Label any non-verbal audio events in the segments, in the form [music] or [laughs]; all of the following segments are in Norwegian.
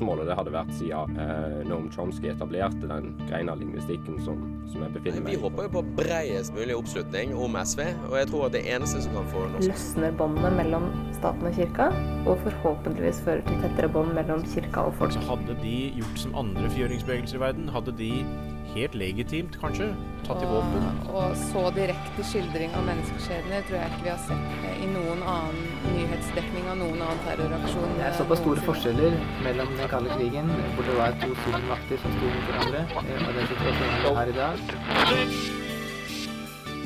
For det hadde vært siden eh, Noam Chomsky etablerte den greina lingvistikken som, som jeg befinner meg i. Vi håper jo på bredest mulig oppslutning om SV, og jeg tror at det eneste som kan få norsk løsner båndene mellom staten og kirka, og forhåpentligvis fører til tettere bånd mellom kirka og folk. Så hadde de gjort som andre frigjøringsbevegelser i verden, hadde de helt legitimt kanskje tatt i våpen. Og så direkte skildring av menneskeskjebner tror jeg ikke vi har sett i noen annen nyhetsdekning av noen annen terroraksjon. Det er såpass store forskjeller mellom den kalde krigen, hvor det var to supermakter som sto mot hverandre, eh, og den situasjonen vi har i dag.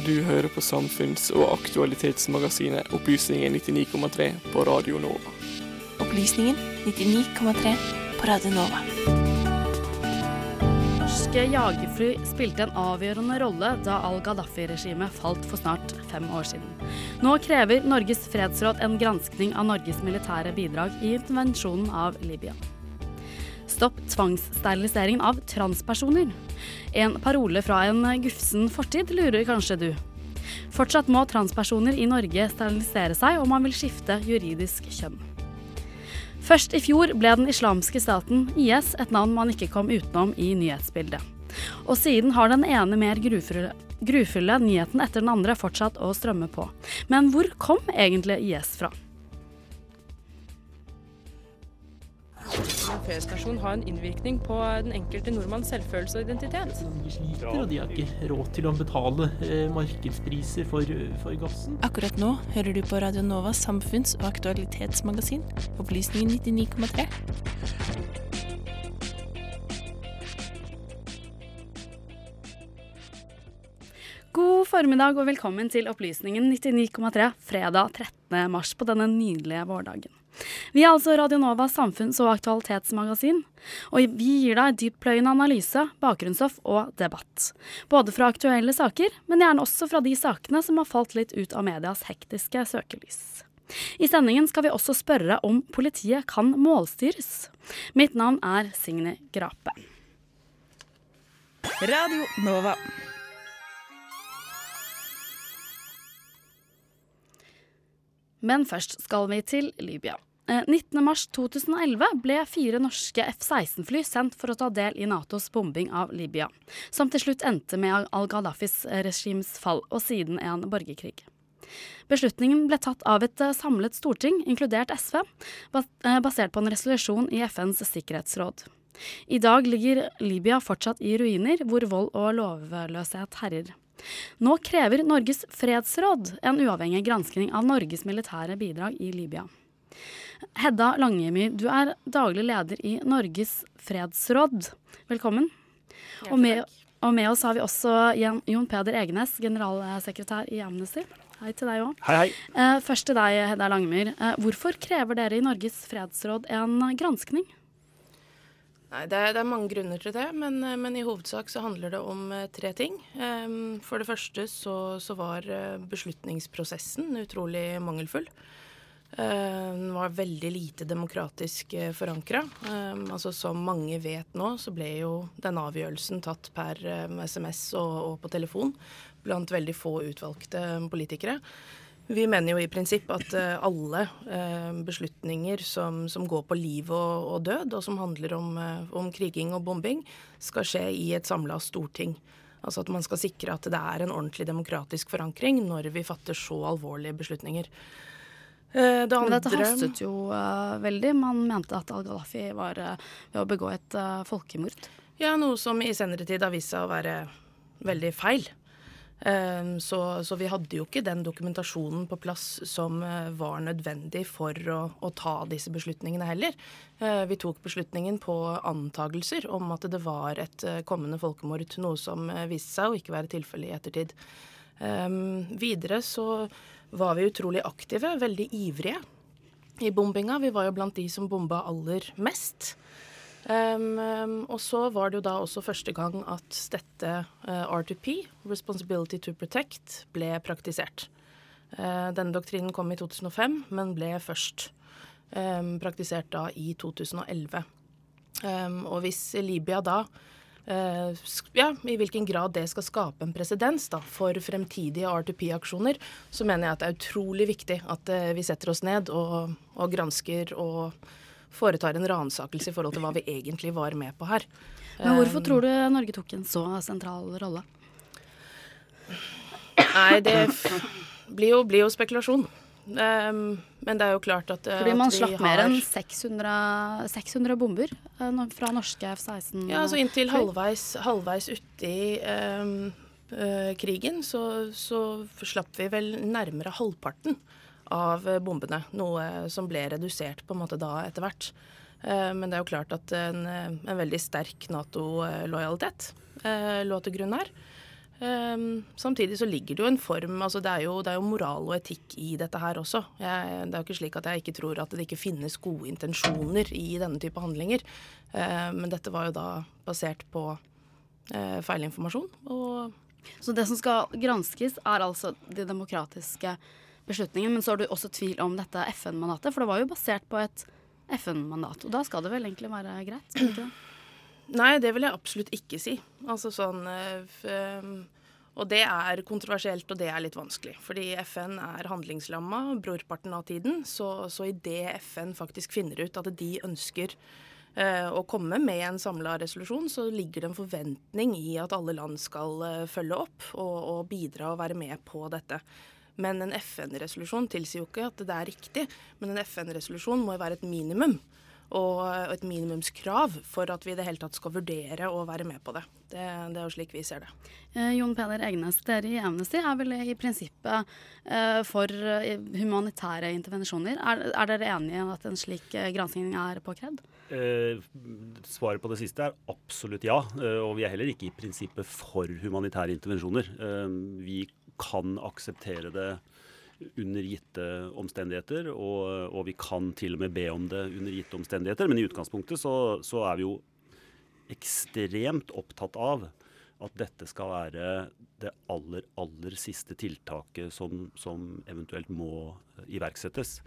Du hører på samfunns- og aktualitetsmagasinet Opplysningen 99,3 på Radio Nova. Opplysningen 99,3 på Radio Nova. Norske jagerfly spilte en avgjørende rolle da al-Gaddafi-regimet falt for snart fem år siden. Nå krever Norges fredsråd en granskning av Norges militære bidrag i intervensjonen av Libya. Stopp tvangssteriliseringen av transpersoner. En parole fra en gufsen fortid, lurer kanskje du. Fortsatt må transpersoner i Norge sterilisere seg om man vil skifte juridisk kjønn. Først i fjor ble den islamske staten IS et navn man ikke kom utenom i nyhetsbildet. Og siden har den ene mer grufulle, grufulle nyheten etter den andre fortsatt å strømme på. Men hvor kom egentlig IS fra? Feriestasjon har en innvirkning på den enkelte nordmanns selvfølelse og identitet. De sliter, og de har ikke råd til å betale eh, markedspriser for, for gassen. Akkurat nå hører du på Radio Novas samfunns- og aktualitetsmagasin, Opplysningen 99,3. God formiddag og velkommen til Opplysningen 99,3 fredag 13. mars på denne nydelige vårdagen. Vi er altså Radio Novas samfunns- og aktualitetsmagasin, og vi gir deg dyptpløyende analyse, bakgrunnsstoff og debatt. Både fra aktuelle saker, men gjerne også fra de sakene som har falt litt ut av medias hektiske søkelys. I sendingen skal vi også spørre om politiet kan målstyres. Mitt navn er Signe Grape. Radio Nova. Men først skal vi til Libya. 19.3.2011 ble fire norske F-16-fly sendt for å ta del i Natos bombing av Libya, som til slutt endte med al-Gaddafis regimes fall og siden en borgerkrig. Beslutningen ble tatt av et samlet storting, inkludert SV, basert på en resolusjon i FNs sikkerhetsråd. I dag ligger Libya fortsatt i ruiner, hvor vold og lovløshet herjer. Nå krever Norges fredsråd en uavhengig granskning av Norges militære bidrag i Libya. Hedda Langemyr, du er daglig leder i Norges fredsråd. Velkommen. Og med, og med oss har vi også Jon Peder Egenes, generalsekretær i Amnesty. Hei til deg òg. Hei, hei. Eh, først til deg, Hedda Langemyr. Eh, hvorfor krever dere i Norges fredsråd en granskning? Nei, det er, det er, mange grunner til det, men, men, i hovedsak så handler det om tre ting. For det første så, så var beslutningsprosessen utrolig mangelfull. Uh, den var veldig lite demokratisk uh, forankra. Um, altså, som mange vet nå, så ble jo den avgjørelsen tatt per SMS og, på telefon blant veldig få utvalgte politikere. Vi mener jo i prinsipp at alle beslutninger som, som, går på liv og, og, død, og som handler om, om kriging og bombing, skal skje i et samla storting. Altså at man skal sikre at det er en ordentlig demokratisk forankring når vi fatter så alvorlige beslutninger. Det andre... Men dette hastet jo veldig. Man mente at al-Gaddafi var ved å begå et folkemord. Ja, noe som i senere tid har vist seg å være veldig feil. Så, så, vi hadde jo ikke den dokumentasjonen på plass som eh, var nødvendig for å, å, ta disse beslutningene heller. Eh, vi tok beslutningen på antagelser om at det var et eh, kommende folkemord, noe som viste seg å ikke være tilfellet i ettertid. Videre så var vi utrolig aktive, veldig ivrige i bombinga. Vi var jo blant de som bomba aller mest. Um, og så var det jo da også første gang at dette uh, R2P, Responsibility to Protect, ble praktisert. Uh, denne doktrinen kom i 2005, men ble først um, praktisert da i 2011. Um, og hvis Libya da ja, i hvilken grad det skal skape en presedens for fremtidige R2P-aksjoner, så mener jeg at det er utrolig viktig at uh, vi setter oss ned og, og gransker og foretar en ransakelse i forhold til hva vi egentlig var med på her. Men hvorfor um, tror du Norge tok en så sentral rolle? Nei, det blir jo, blir jo spekulasjon. Um, men det er jo klart at Fordi man at slapp har... mer enn 600, 600 bomber uh, fra norske F-16? Ja, altså inntil halvveis, halvveis uti um, uh, krigen så, så, slapp vi vel nærmere halvparten av bombene. Noe som ble redusert på en måte da etter hvert. Uh, men det er jo klart at en, en veldig sterk Nato-lojalitet lå til grunn her. Um, samtidig så ligger det jo en form altså det er jo, det er jo moral og etikk i dette her også. Jeg, det er jo ikke slik at jeg ikke tror at det ikke finnes gode intensjoner i denne type handlinger. Uh, men dette var jo da basert på uh, feilinformasjon. så det som skal granskes, er altså de demokratiske beslutningene. Men så har du også tvil om dette FN-mandatet, for det var jo basert på et FN-mandat. Og da skal det vel egentlig være greit? Ikke? Nei, det vil jeg absolutt ikke si. Altså sånn um, Og det er kontroversielt, og det er litt vanskelig. Fordi FN er handlingslamma brorparten av tiden. Så, så idet FN faktisk finner ut at de ønsker uh, å komme med en samla resolusjon, så ligger det en forventning i at alle land skal følge opp og, og bidra og være med på dette. Men en FN-resolusjon tilsier jo ikke at det er riktig. Men en FN-resolusjon må jo være et minimum og et minimumskrav for at vi i det hele tatt skal vurdere å være med på det. Det, det er jo slik vi ser det. Eh, Jon Peder Egnes, dere i Amnesty er vel i prinsippet eh, for eh, humanitære intervensjoner. Er, er, dere enige i at en slik eh, gransking er påkrevd? Eh, svaret på det siste er absolutt ja. Eh, og vi er heller ikke i prinsippet for humanitære intervensjoner. vi kan akseptere det under gitte omstendigheter, og, og, vi kan til og med be om det under gitte omstendigheter. Men i utgangspunktet så, så er vi jo ekstremt opptatt av at dette skal være det aller, aller siste tiltaket som, som eventuelt må iverksettes.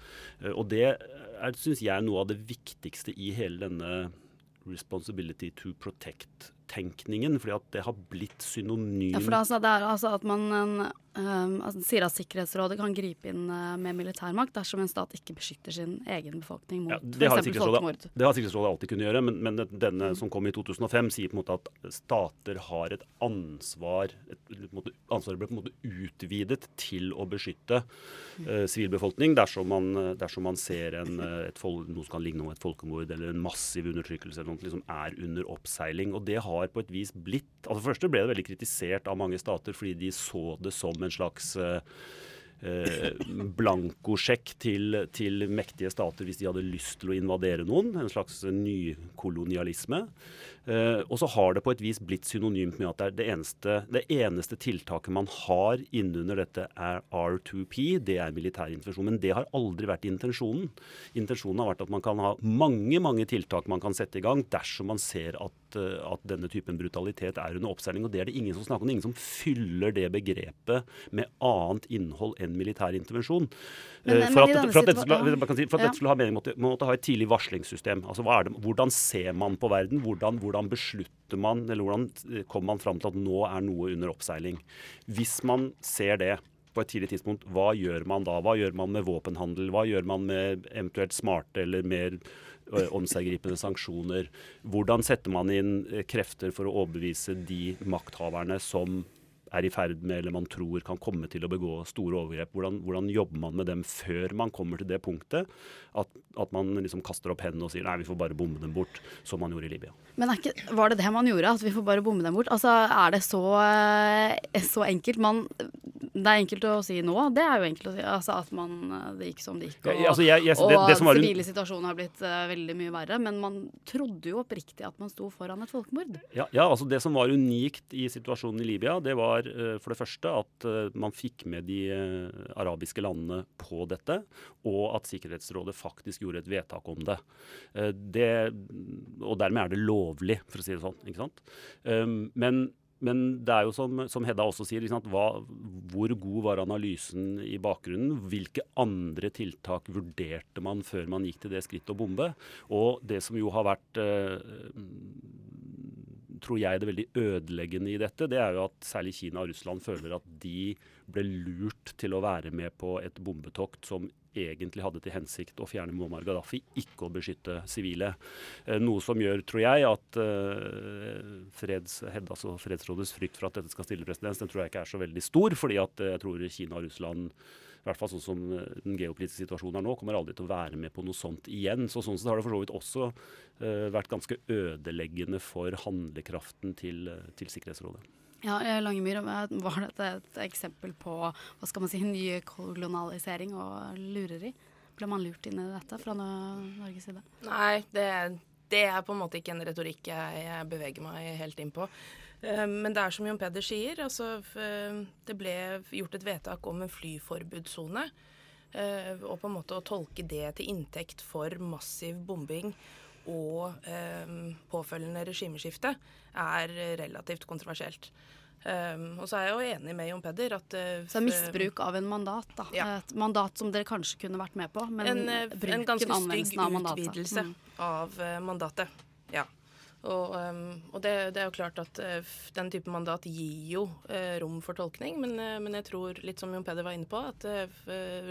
Og det er, syns jeg, noe av det viktigste i hele denne responsibility to protect-tenkningen. fordi at det har blitt synonym Ja, for altså, det er altså at man um, altså, sier at Sikkerhetsrådet kan gripe inn uh, med militærmakt dersom en stat ikke beskytter sin egen befolkning mot ja, f.eks. folkemord. Det har Sikkerhetsrådet alltid kunnet gjøre, men, men denne mm. som kom i 2005, sier på en måte at stater har et ansvar et, måte, Ansvaret ble på en måte utvidet til å beskytte uh, sivilbefolkning dersom, man, dersom man ser en, uh, et, noe som kan ligne om et folkemord eller en massiv undertrykkelse eller noe liksom er under oppseiling. Og det har på et vis blitt altså For det første ble det veldig kritisert av mange stater fordi de så det som en slags eh, eh, blankosjekk til, til, mektige stater hvis de hadde lyst til å invadere noen. En slags nykolonialisme. Eh, og så har det på et vis blitt synonymt med at det, er det, eneste, det eneste tiltaket man har innunder dette er R2P, det er militær intervensjon. Men det har aldri vært intensjonen. Intensjonen har vært at man kan ha mange, mange tiltak man kan sette i gang dersom man ser at Eh, at, denne typen brutalitet er under oppseiling. Og det er det ingen som snakker om. Ingen som fyller det begrepet med annet innhold enn militær intervensjon. Men, eh, for, at, dette skulle, ha mening, måtte, måtte ha et tidlig varslingssystem. Altså, det, hvordan ser man på verden? Hvordan, hvordan beslutter man, eller hvordan eh, kommer man fram til at nå er noe under oppseiling? Hvis man ser det, på et tidlig tidspunkt, hva gjør man da? Hva gjør man med våpenhandel? Hva gjør man med eventuelt smarte eller mer omseggripende sanksjoner. Hvordan setter man inn eh, krefter for å overbevise de makthaverne som er i ferd med eller man tror kan komme til å begå store overgrep. Hvordan, hvordan jobber man med dem før man kommer til det punktet at, at man liksom kaster opp hendene og sier nei, vi får bare bomme dem bort, som man gjorde i Libya. Men ikke, var det det man gjorde, at vi får bare bomme dem bort? Altså, Er det så, eh, så enkelt? Man, det er enkelt å si nå. Det er jo enkelt å si. Altså At man, eh, det gikk som det gikk. Og, ja, altså jeg, jeg, det, det og sivile situasjoner har blitt uh, veldig mye verre. Men man trodde jo oppriktig at man sto foran et folkemord. Ja, ja, altså Det som var unikt i situasjonen i Libya, det var uh, for det første at uh, man fikk med de arabiske landene på dette, og at Sikkerhetsrådet faktisk gjorde et vedtak om det. det og dermed er det lovlig, for å si det sånn. ikke sant? Men men det er jo som, som Hedda også sier, hva, hvor god var analysen i bakgrunnen? Hvilke andre tiltak vurderte man før man gikk til det skrittet å bombe? Og det som jo har vært tror jeg det veldig ødeleggende i dette, det er jo at særlig Kina og Russland føler at de ble lurt til å være med på et bombetokt som egentlig hadde til hensikt å fjerne Muammar Gaddafi, ikke å beskytte sivile. Eh, noe som gjør, tror jeg, at uh, freds, altså Fredsrådets frykt for at dette skal stille presedens, den tror jeg ikke er så veldig stor. fordi at jeg tror Kina og Russland i hvert fall sånn som den geopolitiske situasjonen er nå, kommer aldri til å være med på noe sånt igjen. Så Sånn sett har det for så vidt også uh, vært ganske ødeleggende for handlekraften til, til Sikkerhetsrådet. Ja, Langemyr, Var dette et eksempel på hva skal man si, [laughs] ny kolonialisering og lureri? Ble man lurt inn i dette fra Norges side? Nei, det, det er på en måte ikke en retorikk jeg, jeg beveger meg helt inn på. Eh, men det er som Jon Peder sier, altså, det ble gjort et vedtak om en flyforbudssone. Eh, og på en måte å tolke det til inntekt for massiv bombing og eh, påfølgende regimeskifte er relativt kontroversielt. Um, og så er jeg jo enig med Jon Peder at uh, Så misbruk av en mandat, da. Ja. Et mandat som dere kanskje kunne vært med på, men en, bruken, en ganske stygg av utvidelse mm. av uh, mandatet. Ja. Og, um, og det, det, er jo klart at uh, den type mandat gir jo rom for tolkning, men, men, jeg tror, litt som Jon Peder var inne på, at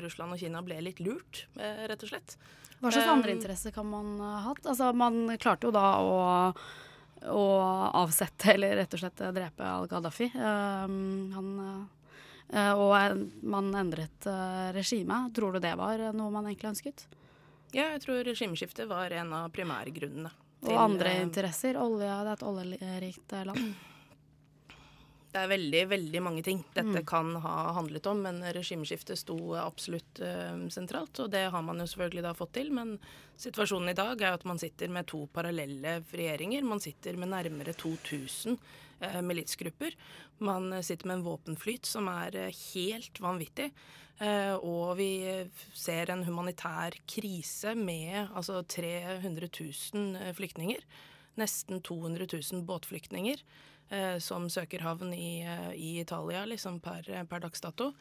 Russland og Kina ble litt lurt, rett og slett. Hva slags um, andre interesser kan man ha hatt? Altså, man klarte jo da å å avsette eller rett og slett drepe al-Gaddafi. Um, han, uh, og man endret uh, regime. Tror du det var noe man egentlig ønsket? Ja, jeg tror regimeskiftet var en av primærgrunnene. Og andre uh, interesser? Olja, det er et oljerikt land. Det er veldig, veldig mange ting dette mm. kan ha handlet om, men regimeskiftet sto absolutt uh, sentralt. Og det har man jo selvfølgelig da fått til, men situasjonen i dag er at man sitter med to parallelle regjeringer. Man sitter med nærmere 2000 uh, militsgrupper. Man sitter med en våpenflyt som er uh, helt vanvittig. Uh, og vi ser en humanitær krise med altså 300 000 flyktninger. Nesten 200 000 båtflyktninger eh, som søker havn i, eh, i Italia liksom per, per dags dato.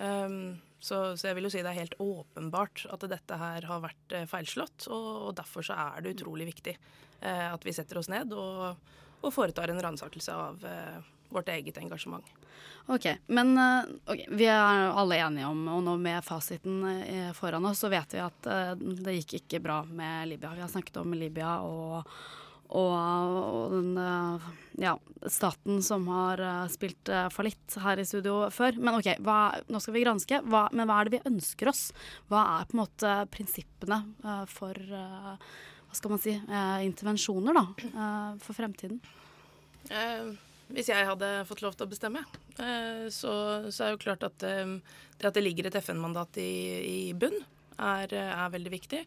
Um, så, så, jeg vil jo si det er helt åpenbart at dette her har vært eh, feilslått. Og, og, derfor så er det utrolig viktig eh, at vi setter oss ned og, og foretar en ransakelse av eh, vårt eget engasjement. Ok, men eh, okay, vi er alle enige om, og nå med fasiten foran oss, så vet vi at det gikk ikke bra med Libya. Vi har snakket om Libya og og, den eh, ja, staten som har uh, spilt uh, fallitt her i studio før. Men OK, hva, nå skal vi granske. Hva, men hva er det vi ønsker oss? Hva er på en måte prinsippene uh, for hva skal man si, intervensjoner da, for fremtiden? Hvis jeg hadde fått lov til å bestemme, så, så, er jo klart at det at det ligger et FN-mandat i, i bunn, er, er veldig viktig.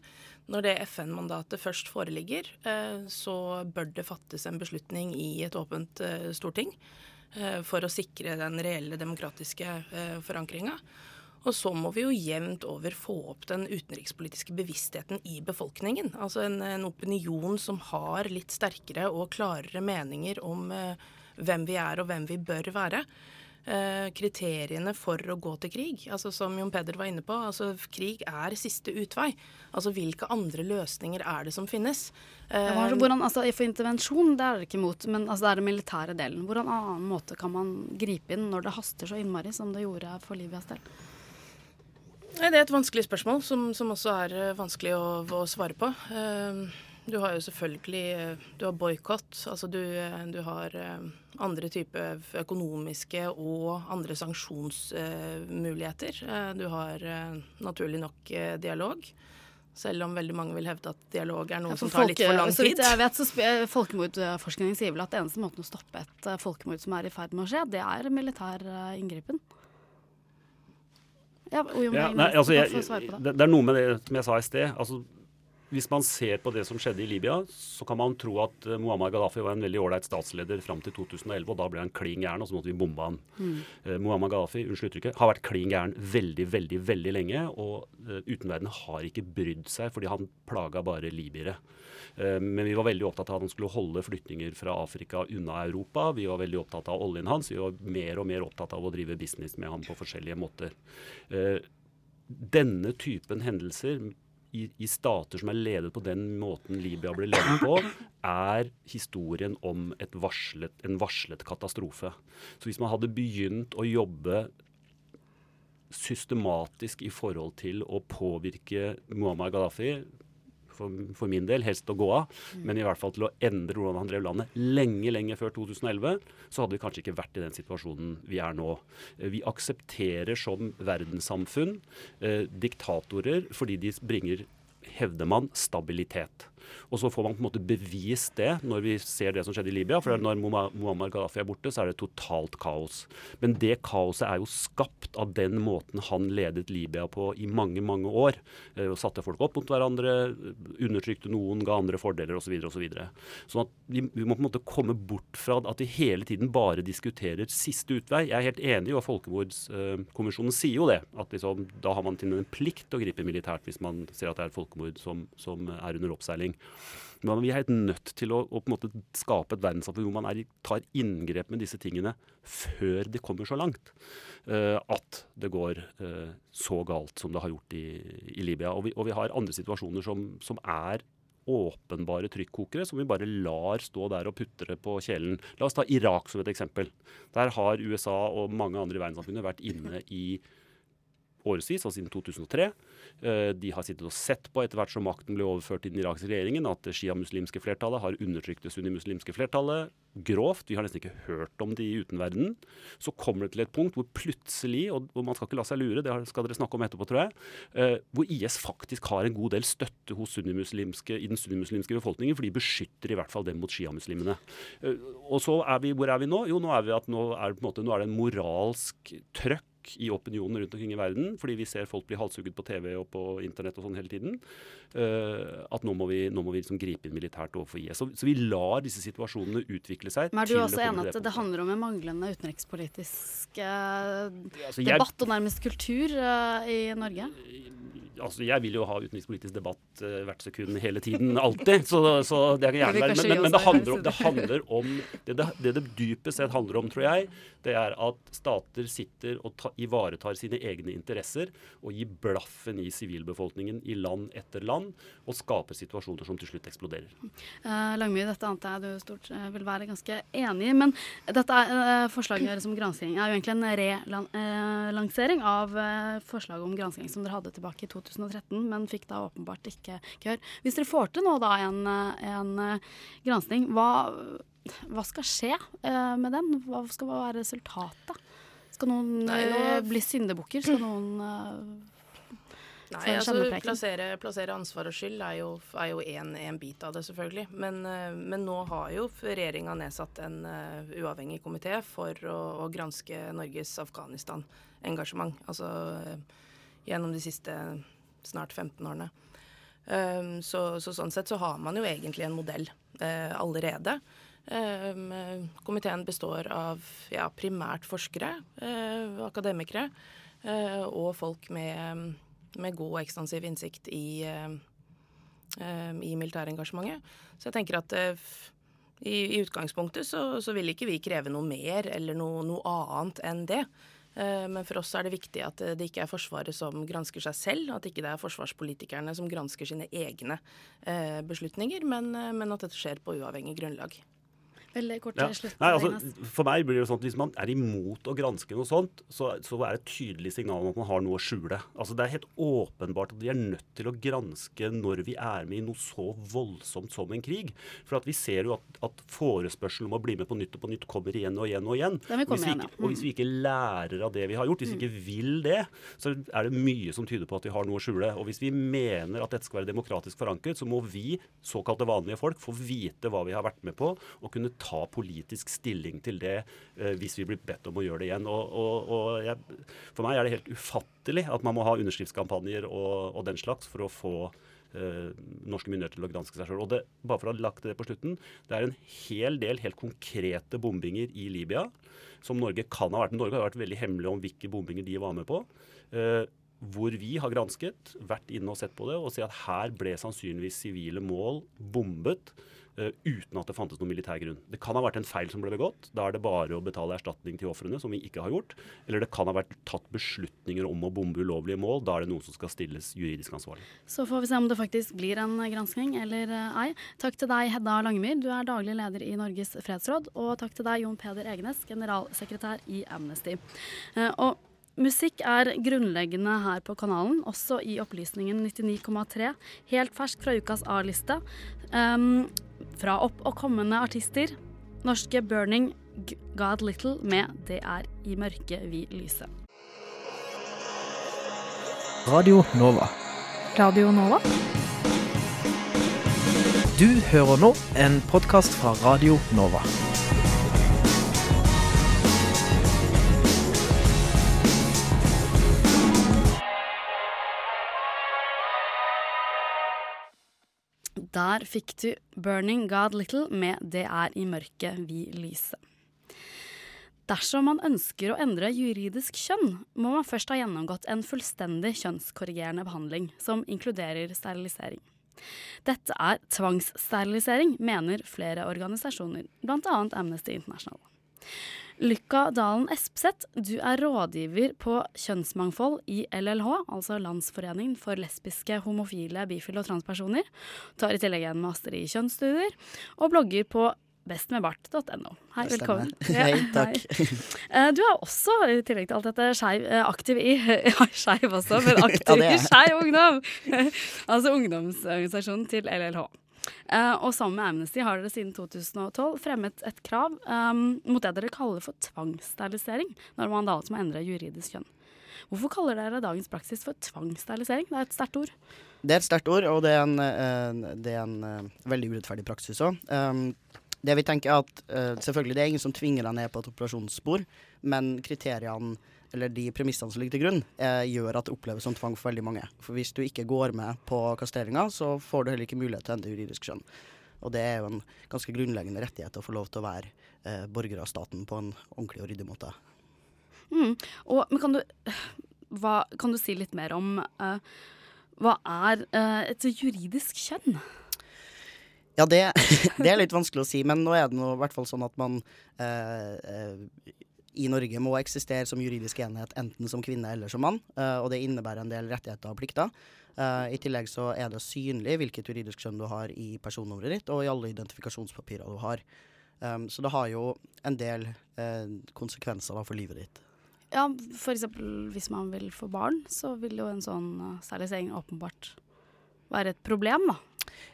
Når det FN-mandatet først foreligger, eh, så bør det fattes en beslutning i et åpent eh, storting eh, for å sikre den reelle demokratiske forankringa. Og så må vi jo jevnt over få opp den utenrikspolitiske bevisstheten i befolkningen. Altså en, en opinion som har litt sterkere og klarere meninger om hvem vi er og hvem vi bør være. Eh, kriteriene for å gå til krig. Altså Som Jon Peder var inne på, altså krig er siste utvei. Altså Hvilke andre løsninger er det som finnes? Ja, eh, hvordan, altså, for intervensjon det er dere ikke imot, men altså, det er den militære delen. Hvordan annen måte kan man gripe inn når det haster så innmari som det gjorde for Libyas del? Det er et vanskelig spørsmål som, som også er eh, vanskelig å, å svare på. Uh, du har jo selvfølgelig eh, du har boikott. Altså du, eh, du, har eh, andre typer økonomiske og andre sanksjonsmuligheter. Du har naturlig nok dialog. Selv om veldig mange vil hevde at dialog er noe ja, som tar folke, litt for lang tid. Så vidt jeg vet, så Folkemordforskningen sier vel at det eneste måten å stoppe et folkemord som er i ferd med å skje, det er militær inngripen. Ja, ja, nei, altså, jeg, det, det, er noe med det som jeg sa i sted. altså hvis man ser på det som skjedde i Libya, så kan man tro at eh, Muammar Gaddafi var en veldig ålreit statsleder fram til 2011, og da ble han klin gæren, og så måtte vi bombe han. Mm. Uh, Muammar Gaddafi unnskyld uttrykket, har vært klin gæren veldig, veldig veldig lenge, og uh, utenverdenen har ikke brydd seg, fordi han plaga bare libyere. Uh, men vi var veldig opptatt av at han skulle holde flyktninger fra Afrika unna Europa. Vi var veldig opptatt av oljen hans. Vi var mer og mer opptatt av å drive business med ham på forskjellige måter. Denne typen hendelser i, i, stater som er ledet på den måten Libya ble ledet på, er historien om varslet, en varslet katastrofe. Så hvis man hadde begynt å jobbe systematisk i forhold til å påvirke Muammar Gaddafi for, for, min del, helst å gå av, men i hvert fall til å endre hvordan han drev landet lenge, lenge før 2011, så hadde vi kanskje ikke vært i den situasjonen vi er nå. Eh, vi aksepterer som verdenssamfunn eh, diktatorer fordi de bringer hevder man stabilitet. Og så får man på en måte bevist det når vi ser det som skjedde i Libya. For når Muammar Gaddafi er borte, så er det totalt kaos. Men det kaoset er jo skapt av den måten han ledet Libya på i mange, mange år. Eh, og satte folk opp mot hverandre, undertrykte noen, ga andre fordeler osv. Så osv. Så sånn at vi, vi, må på en måte komme bort fra at vi hele tiden bare diskuterer siste utvei. Jeg er helt enig, og Folkemordskommisjonen sier jo det. At liksom, da har man til og med en plikt å gripe militært hvis man ser at det er et folkemord som, som er under oppseiling. Men vi er helt nødt til å, å skape et verdenssamfunn hvor man er, tar inngrep med disse tingene før det kommer så langt uh, at det går uh, så galt som det har gjort i, i Libya. Og vi, og vi, har andre situasjoner som, som er åpenbare trykkokere som vi bare lar stå der og putre på kjelen. La oss ta Irak som et eksempel. Der har USA og mange andre i verdenssamfunnet vært inne i årevis, altså siden 2003. Eh, de har sittet og sett på etter hvert som makten ble overført til den irakiske regjeringen, at det shia-muslimske flertallet har undertrykt det sunni-muslimske flertallet grovt. Vi har nesten ikke hørt om det i utenverdenen. Så kommer det til et punkt hvor plutselig, og man skal ikke la seg lure, det skal dere snakke om etterpå, tror jeg, eh, hvor IS faktisk har en god del støtte hos i den sunnimuslimske befolkningen, for de beskytter i hvert fall dem mot shia-muslimene. Eh, og så er vi, hvor er vi nå? Jo, nå er vi at nå er, måte, nå er det en moralsk trøkk i opinionen rundt omkring i verden, fordi vi ser folk bli halshugget på TV og på internett og sånn hele tiden, uh, at nå må vi, nå må vi liksom gripe inn militært overfor IS. Så, så, vi lar disse situasjonene utvikle seg. Men Er du også enig at det, det handler om en manglende utenrikspolitisk uh, altså, debatt og nærmest kultur uh, i Norge? Altså Jeg vil jo ha utenrikspolitisk debatt uh, hvert sekund hele tiden, alltid. Så, så det kan gjerne være. Men, men, men det, handler om, det, handler om det, det, det, dypest sett handler om, tror jeg, det er at stater sitter og ta, ivaretar sine egne interesser og gir blaffen i sivilbefolkningen i land etter land, og skaper situasjoner som til slutt eksploderer. Uh, Langmyr, dette antar jeg du stort uh, vil være ganske enig i. Men dette er, forslaget om gransking er jo egentlig en relansering av forslaget om gransking som dere hadde tilbake i 2000. 2013, men fikk da åpenbart ikke gehør. Hvis dere får til nå da en, en eh, gransking, hva, hva, skal skje uh, med den? Hva skal være resultatet? Skal noen Nei, nå... uh, bli syndebukker? Skal noen Nei, altså plassere, plassere, ansvar og skyld er jo én bit av det, selvfølgelig. Men, men nå har jo regjeringa nedsatt en uh, uavhengig komité for å, å, granske Norges Afghanistan-engasjement. Altså uh, gjennom de siste snart 15 årene. Um, så, så, sånn sett så har man jo egentlig en modell uh, allerede. Um, komiteen består av ja, primært forskere, uh, akademikere uh, og folk med, med, god ekstensiv innsikt i, i militærengasjementet. Så jeg tenker at i, i, utgangspunktet så, så, vil ikke vi kreve noe mer eller noe, noe annet enn det. Eh, men for oss er det viktig at det ikke er Forsvaret som gransker seg selv, at ikke det er forsvarspolitikerne som gransker sine egne eh, beslutninger, men, eh, men at dette skjer på uavhengig grunnlag. Veldig kort ja. slutt. Nei, altså, for meg blir det sånn at Hvis man er imot å granske noe sånt, så, så er det et tydelig signal om at man har noe å skjule. Altså, Det er helt åpenbart at vi er nødt til å granske når vi er med i noe så voldsomt som en krig. For at vi ser jo at, at forespørselen om å bli med på nytt og på nytt kommer igjen og igjen og igjen. Hvis, igjen, ja. og hvis vi ikke lærer av det vi har gjort, hvis vi ikke mm. vil det, så er det mye som tyder på at vi har noe å skjule. Og hvis vi mener at dette skal være demokratisk forankret, så må vi, såkalte vanlige folk, få vite hva vi har vært med på, og kunne ta politisk stilling til det eh, hvis vi blir bedt om å gjøre det igjen. Og, og, og jeg, for meg er det helt ufattelig at man må ha underskriftskampanjer og, og den slags for å få eh, norske myndigheter til å granske seg sjøl. Bare for å ha lagt det på slutten, det er en hel del helt konkrete bombinger i Libya som Norge kan ha vært. Norge har vært veldig hemmelig om hvilke bombinger de var med på. Eh, hvor vi har gransket, vært inne og sett på det, og sett at her ble sannsynligvis sivile mål bombet uten at det fantes noen militær grunn. Det kan ha vært en feil som ble begått. Da er det bare å betale erstatning til ofrene, som vi ikke har gjort. Eller det kan ha vært tatt beslutninger om å bombe ulovlige mål. Da er det noen som skal stilles juridisk ansvarlig. Så får vi se om det faktisk blir en granskning eller ei. Takk til deg, Hedda Langemyr, du er daglig leder i Norges fredsråd. Og takk til deg, Jon Peder Egenes, generalsekretær i Amnesty. Og Musikk er grunnleggende her på kanalen, også i Opplysningen 99,3. Helt fersk fra ukas A-liste. Um, fra opp- og kommende artister. Norske Burning God Little med 'Det er i mørket vi lyser'. Radio Nova. Radio Nova? Du hører nå en podkast fra Radio Nova. Der fikk du 'Burning God Little' med 'Det er i mørket vi lyser'. Dersom man ønsker å endre juridisk kjønn, må man først ha gjennomgått en fullstendig kjønnskorrigerende behandling, som inkluderer sterilisering. Dette er tvangssterilisering, mener flere organisasjoner, bl.a. Amnesty International. Lykka Dalen Espseth, du er rådgiver på kjønnsmangfold i LLH, altså Landsforeningen for lesbiske, homofile, bifile og transpersoner. Tar i tillegg en master i kjønnsstudier, og blogger på bestmedbart.no. Hei, velkommen. [laughs] Ja, Hei, takk. Hei. Du er også, i tillegg til alt dette, skeiv, eh, aktiv i [laughs] Ja, skeiv også, men [laughs] aktiv er i. Skeiv Ungdom! altså ungdomsorganisasjonen til LLH. Eh, og sammen med Amnesty har dere siden 2012 fremmet et krav um, mot det dere kaller for tvangssterilisering, når man da altså må endre juridisk kjønn. Hvorfor kaller dere dagens praksis for tvangssterilisering? Det er et sterkt ord. Det er et sterkt ord, og det er en, uh, det er en uh, veldig urettferdig praksis òg. det vi tenker er at selvfølgelig det er ingen som tvinger deg ned på et operasjonsspor, men kriteriene eller de premissene som ligger til grunn, eh, gjør at det oppleves som tvang for veldig mange. For hvis du ikke går med på kastreringa, så får du heller ikke mulighet til å endre juridisk kjønn. Og det er jo en ganske grunnleggende rettighet å få lov til å være eh, borger av staten på en ordentlig og ryddig måte. Mm. Og, men kan du, hva, kan du si litt mer om uh, hva er uh, et juridisk kjønn? Ja, det, [laughs] det er litt vanskelig å si, men nå er det nå i hvert fall sånn at man eh, eh, i Norge må eksistere som juridisk enhet enten som kvinne eller som mann, eh, og det innebærer en del rettigheter og plikter. Eh, I tillegg så er det synlig hvilket juridisk kjønn du har i personnummeret ditt og i alle identifikasjonspapirer du har. Um, så det har jo en del eh, konsekvenser for livet ditt. Ja, eksempel hvis man vil få barn, så vil jo en sånn sterilisering åpenbart være et problem, da.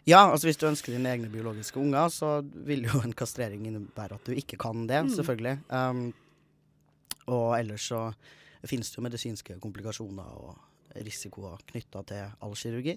Ja, altså hvis du ønsker dine egne biologiske unger, så vil jo en kastrering innebære at du ikke kan det, Mm. selvfølgelig. Um, og ellers så finnes det jo medisinske komplikasjoner og risikoer knytta til all kirurgi.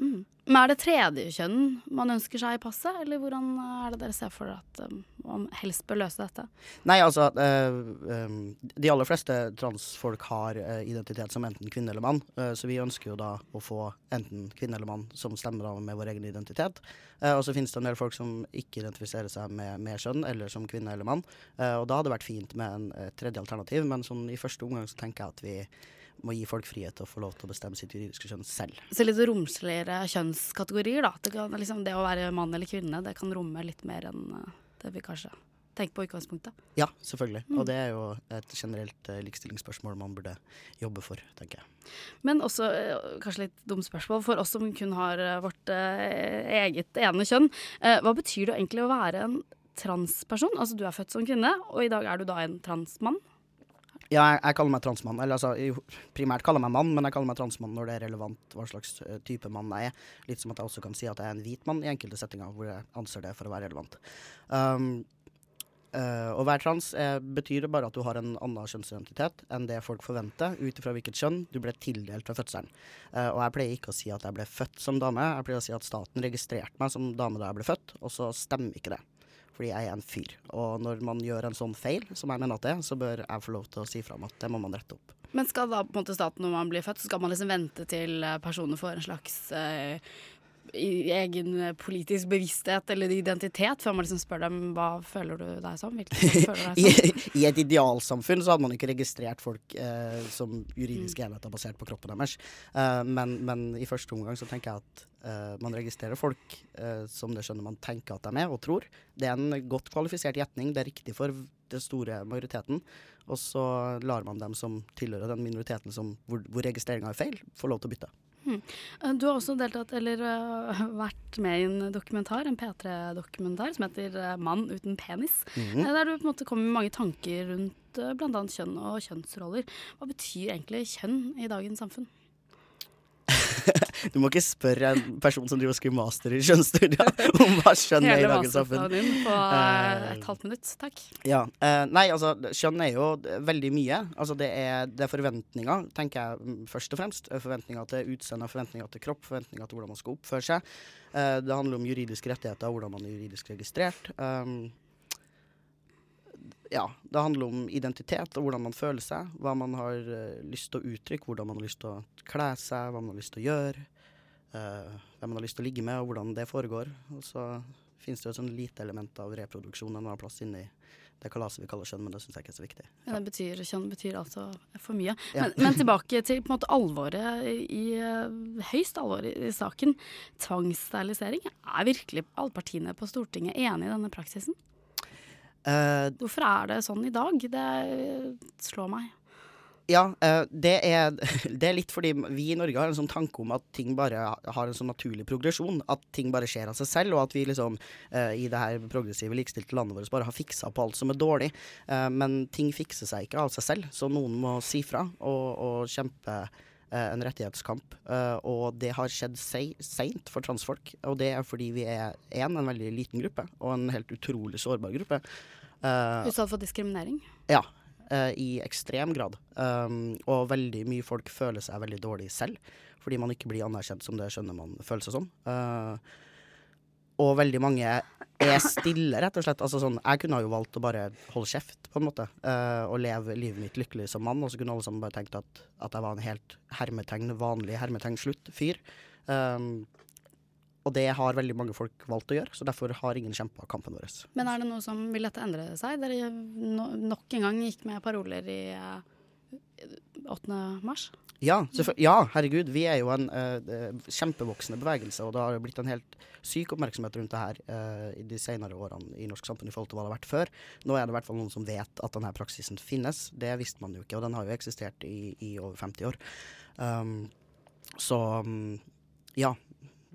Mm. Men er det tredje kjønn man ønsker seg i passet, eller hvordan er det dere ser for dere at um, man helst bør løse dette? Nei, altså uh, um, De aller fleste transfolk har uh, identitet som enten kvinne eller mann, uh, så vi ønsker jo da å få enten kvinne eller mann som stemmer av med vår egen identitet. Og så finnes det en del folk som ikke identifiserer seg med, med kjønn eller som kvinne eller mann. Og da hadde det vært fint med en tredje alternativ, men sånn i første omgang så tenker jeg at vi må gi folk frihet til å få lov til å bestemme sitt juridiske kjønn selv. Så litt romsligere kjønnskategorier, da. Det, kan, liksom, det å være mann eller kvinne, det kan romme litt mer enn uh, det vi kanskje tenker på i utgangspunktet. Ja, selvfølgelig. Mm. Og det er jo et generelt eh, likestillingsspørsmål man burde jobbe for, tenker jeg. Men også, eh, kanskje litt dumt spørsmål, for oss som kun har eh, vårt eh, eget ene kjønn. eh, hva betyr det egentlig å være en transperson? Altså du er født som kvinne, og i dag er du da en transmann. Ja, jeg, jeg kaller meg transmann. Eller altså, jeg, primært kaller jeg meg mann, men jeg kaller meg transmann når det er relevant hva slags uh, type mann jeg er. Litt som at jeg også kan si at jeg er en hvit mann i enkelte settinger hvor jeg anser det for å være relevant. Um, uh, å være trans er, betyr bare at du har en annen kjønnsidentitet enn det folk forventer, ut ifra hvilket kjønn du ble tildelt fra fødselen. Uh, og jeg pleier ikke å si at jeg ble født som dame, jeg pleier å si at staten registrerte meg som dame da jeg ble født, og så stemmer ikke det. Fordi jeg er en fyr. Og når man gjør en sånn feil, som jeg mener at det er, så bør jeg få lov til å si fra om at det må man rette opp. Men skal da på en måte staten når man blir født, så skal man liksom vente til eh, personen får en slags eh, i egen politisk bevissthet eller identitet før man liksom spør dem hva føler du deg som? Føler I, deg som? [laughs] I et idealsamfunn så hadde man ikke registrert folk eh, som juridiske enheter basert på kroppen deres. Eh, men, men i første omgang så tenker jeg at eh, man registrerer folk eh, som det skjønner man tenker at de er, og tror. Det er en godt kvalifisert gjetning. Det er riktig for den store majoriteten. Og så lar man dem som tilhører den minoriteten som, hvor, hvor registreringa er feil, få lov til å bytte. Hmm. Eh, Du har også deltatt, eller uh, [laughs] vært med i en dokumentar, en P3-dokumentar som heter eh, 'Mann uten penis'. Mm -hmm. Der du på en måte kommer med mange tanker rundt uh, bl.a. kjønn og kjønnsroller. Hva betyr egentlig kjønn i dagens samfunn? [laughs] Du må ikke spørre en person som driver og skriver master i kjønnsstudier om hva kjønn er i dagens samfunn. Hele din på eh, Eh, et halvt minutt, takk. Ja. Eh, nei, altså, kjønn er jo veldig mye. Altså, det er, det er forventninger, tenker jeg mm, først og fremst. Eh, Forventninger til utseende, forventninger til kropp, forventninger til hvordan man skal oppføre seg. Eh, det handler om juridiske rettigheter, hvordan man er juridisk registrert. Ja, det handler om identitet og hvordan man føler seg. Hva man har uh, lyst til å uttrykke, hvordan man har lyst til å kle seg, hva man har lyst til å gjøre. Uh, hvem man har lyst til å ligge med, og hvordan det foregår. Og så finnes det jo et sånn lite element av reproduksjon en annen plass inni det kalaset vi kaller kjønn, men det syns jeg ikke er så viktig. Ja, det betyr, kjønn betyr altså for mye. Ja. Men, men tilbake til på en måte alvoret i eh, høyst alvor i, i saken. Tvangssterilisering. Er virkelig alle partiene på Stortinget enig i denne praksisen? Eh, Hvorfor er det sånn i dag? Det slår meg. Ja, eh, det er, [laughs] det er litt fordi vi i Norge har en sånn tanke om at ting bare har en sånn naturlig progresjon. At ting bare skjer av seg selv, og at vi liksom eh, i det her progressive, likestilte landet vårt bare har fiksa på alt som er dårlig. Men ting fikser seg ikke av seg selv, så noen må si fra og, og kjempe en rettighetskamp. Og det har skjedd sei- seint for transfolk, og det er fordi vi er en, en veldig liten gruppe, og en helt utrolig sårbar gruppe. Eh, Utsatt for diskriminering. ja, eh, i ekstrem grad. Um, og veldig mye folk føler seg veldig dårlig selv, fordi man ikke blir anerkjent som det skjønner man føler seg som. Uh, og veldig mange er stille, rett og slett. Altså sånn, jeg kunne jo valgt å bare holde kjeft, på en måte, uh, og leve livet mitt lykkelig som mann, og så kunne alle sammen bare tenkt at, at jeg var en helt hermetegn, vanlig hermetegn slutt fyr. Um, og det har veldig mange folk valgt å gjøre, så derfor har ingen kjempa kampen vår. Men er det noe som vil dette endre seg? Dere no, nok en gang gikk med paroler i uh, 8. mars. Ja, ja, herregud. Vi er jo en eh, eh, kjempevoksende bevegelse, og det har blitt en helt syk oppmerksomhet rundt det her uh, i de senere årene i norsk samfunn i forhold til hva det har vært før. Nå er det i hvert fall noen som vet at denne praksisen finnes. Det visste man jo ikke, og den har jo eksistert i, i over 50 år. Um, så um, ja.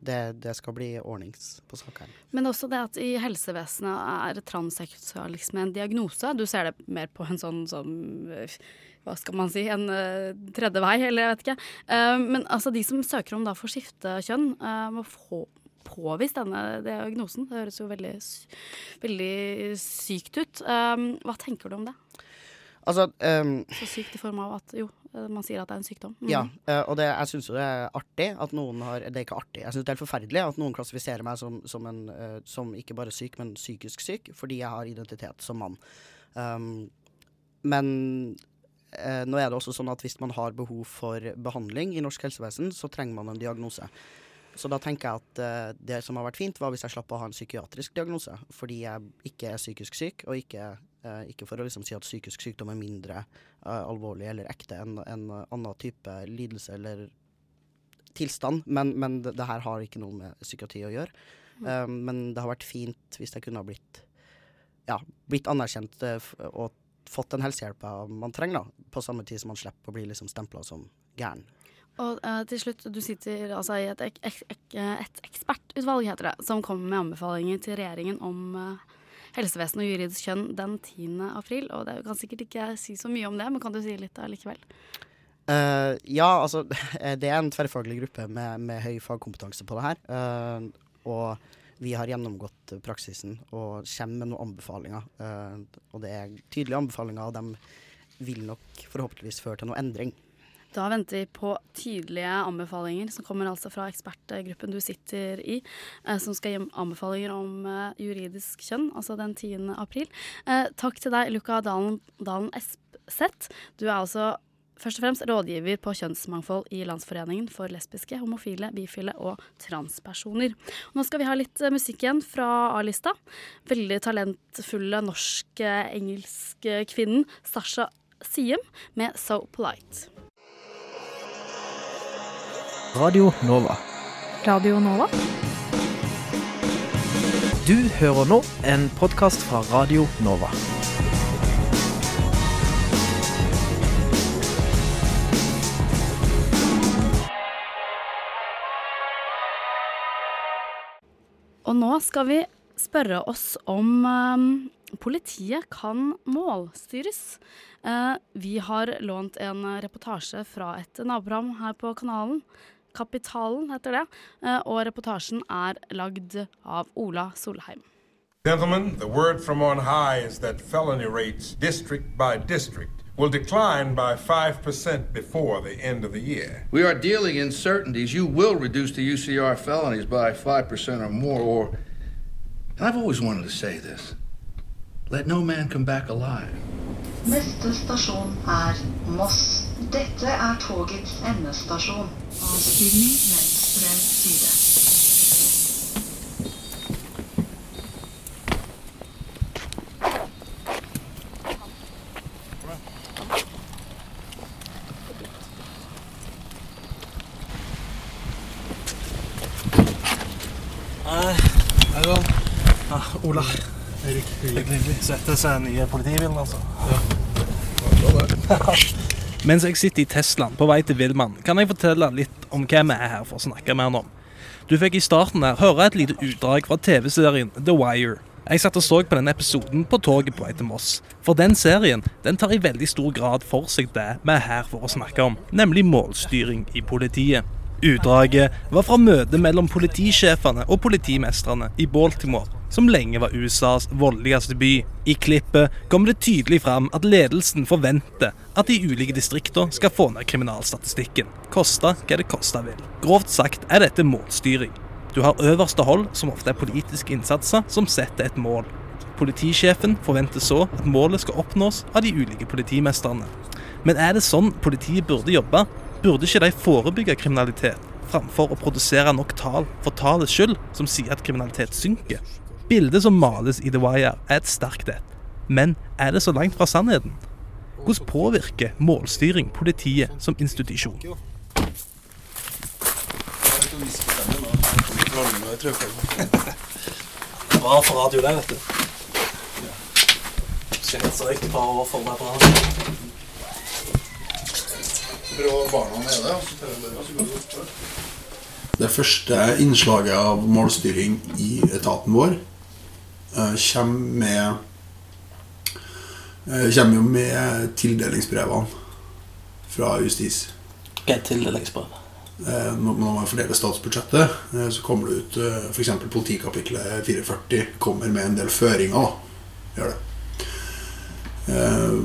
Det, det skal bli ordnings på saken. Men også det at i helsevesenet er transseksualisme en diagnose. Du ser det mer på en sånn som øh, hva skal man si, en uh, tredje vei, eller jeg vet ikke. Uh, men altså de som søker om da for skifte kjønn, uh, må få påvist denne diagnosen. Det høres jo veldig, veldig sykt ut. Eh, hva tenker du om det? Altså um, Så sykt i form av at jo, eh, man sier at det er en sykdom. Mm. Ja, eh, og det, jeg syns jo det er artig at noen har Det er ikke artig, jeg syns det er helt forferdelig at noen klassifiserer meg som, som, en, eh, som ikke bare syk, men psykisk syk, fordi jeg har identitet som mann. Um, men uh, nå er det også sånn at hvis man har behov for behandling i norsk helsevesen, så trenger man en diagnose. Så da tenker jeg at uh, det som har vært fint, var hvis jeg slapp å ha en psykiatrisk diagnose. Fordi jeg ikke er psykisk syk, og ikke, ikke for å liksom si at psykisk sykdom er mindre eh, alvorlig eller ekte enn en annen type lidelse eller tilstand. Men, men det, det her har ikke noe med psykiatri å gjøre. Eh, men det har vært fint hvis jeg kunne ha blitt, ja, blitt anerkjent eh, og fått den helsehjelpa man trenger, da. På samme tid som man slipper å bli liksom stempla som gæren. Og uh, til slutt, du sitter altså i et, ek, ek, ek, et ekspertutvalg, heter det, som kommer med anbefalinger til regjeringen om eh, helsevesen og juridisk kjønn den 10. april. Og det kan sikkert ikke si så mye om det, men kan du si litt allikevel? Uh, ja, altså [laughs] det er en tverrfaglig gruppe med, med høy fagkompetanse på det her. Uh, og vi har gjennomgått praksisen og kommer med noen anbefalinger. Uh, og det er tydelige anbefalinger, og de vil nok forhåpentligvis føre til noe endring. Da venter vi på tydelige anbefalinger som kommer altså fra ekspertgruppen du sitter i, eh, som skal gi anbefalinger om eh, juridisk kjønn, altså den 10. april. Eh, takk til deg, Luka Dalen, Dalen Espseth. Du er altså først og fremst rådgiver på kjønnsmangfold i Landsforeningen for lesbiske, homofile, bifile og transpersoner. Nå skal vi ha litt musikk igjen fra A-lista. Veldig talentfulle norsk-engelsk kvinnen Sasha Siem med So Polite. Radio Nova. Radio Nova? Du hører nå en podkast fra Radio Nova. Og nå skal vi spørre oss om um, politiet kan målstyres. Uh, vi har lånt en reportasje fra et naboprogram her på kanalen. Kapitalen heter det. Uh, og reportasjen er lagd av Ola Solheim. Gentlemen, the word from on high is that felony rates, district by district, will decline by 5% before the end of the year. We are dealing in certainties. You will reduce the UCR felonies by 5% or more, or, and I've always wanted to say this let no man come back alive. Neste stasjon er Moss. Dette er togets endestasjon. Avstigning venstre side. Hallo. Ja, Ola. Erik. Hyggelig. Sette seg nye politibilen, altså. [laughs] Mens jeg sitter i Teslaen på vei til Villmann, kan jeg fortelle litt om hva vi er her for å snakke med han om. Du fikk i starten her høre et lite utdrag fra TV-serien The Wire. Jeg satt og så på den episoden på toget på vei til Moss. For den serien den tar i veldig stor grad for seg det vi er her for å snakke om, nemlig målstyring i politiet. Utdraget var fra møtet mellom politisjefene og politimestrene i Baltimore, som lenge var USAs voldeligste by. I klippet kommer det tydelig fram at ledelsen forventer at de ulike distriktene skal få ned kriminalstatistikken, koste hva det koste vil. Grovt sagt er dette målstyring. Du har øverste hold, som ofte er politiske innsatser, som setter et mål. Politisjefen forventer så at målet skal oppnås av de ulike politimesterne. Men er det sånn politiet burde jobbe? Burde ikke de forebygge kriminalitet, framfor å produsere nok tall for tallets skyld, som sier at kriminalitet synker? Bildet som males i The Wire, er et sterkt et. Men er det så langt fra sannheten? Hvordan påvirker målstyring politiet som institusjon? For radio, det, vet du. Kjent så riktig bra å få på radio. Bra barna nede, altså. Det første innslaget av målstyring i etaten vår kommer med eh, kommer jo med tildelingsbrevene fra justis. Hva er tildelingsbrev? Eh, Når man fordeler statsbudsjettet, eh, så kommer det ut eh, f.eks. politikapitlet 44 kommer med en del føringer. Gjør det. Eh,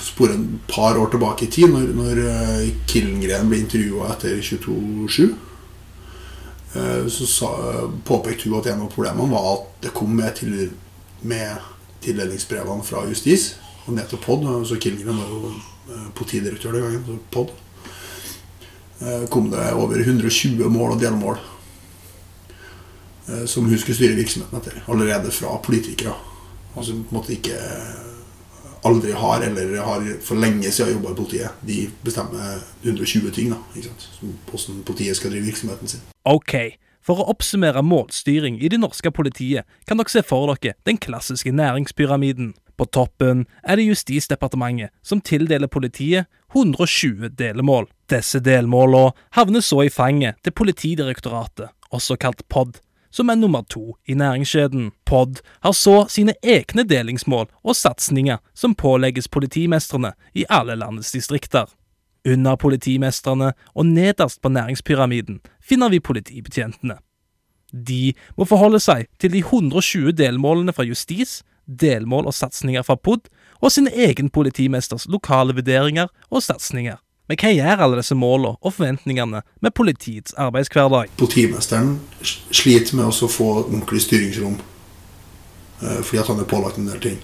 Spore en par år tilbake i tid, når, når eh, Killengren ble intervjua etter 22.7, eh, så sa, påpekte hun at en av problemene var at det kom med, til, med tildelingsbrevene fra justis og ned til POD. Så Kilgren var jo eh, politidirektør den gangen. så POD eh, kom det over 120 mål og delmål eh, som hun skulle styre virksomheten etter. Allerede fra politikere. Altså på en måte ikke aldri har, eller har for lenge siden jobba i politiet. De bestemmer 120 ting, da. Ikke sant? Hvordan politiet skal drive virksomheten sin. Ok, for å oppsummere målstyring i det norske politiet, kan dere se for dere den klassiske næringspyramiden. På toppen er det Justisdepartementet, som tildeler politiet 120 delmål. Disse delmålene havner så i fanget til Politidirektoratet, også kalt POD, som er nummer to i næringskjeden. POD har så sine egne delingsmål og satsinger som pålegges politimestrene i alle landets distrikter. Under politimestrene og nederst på næringspyramiden finner vi politibetjentene. De må forholde seg til de 120 delmålene fra justis, delmål og satsinger fra POD, og sin egen politimesters lokale vurderinger og satsinger. Men hva gjør alle disse målene og forventningene med politiets arbeidshverdag? Politimesteren sliter med å få ordentlig styringsrom. eh, Fordi at han er pålagt en del ting.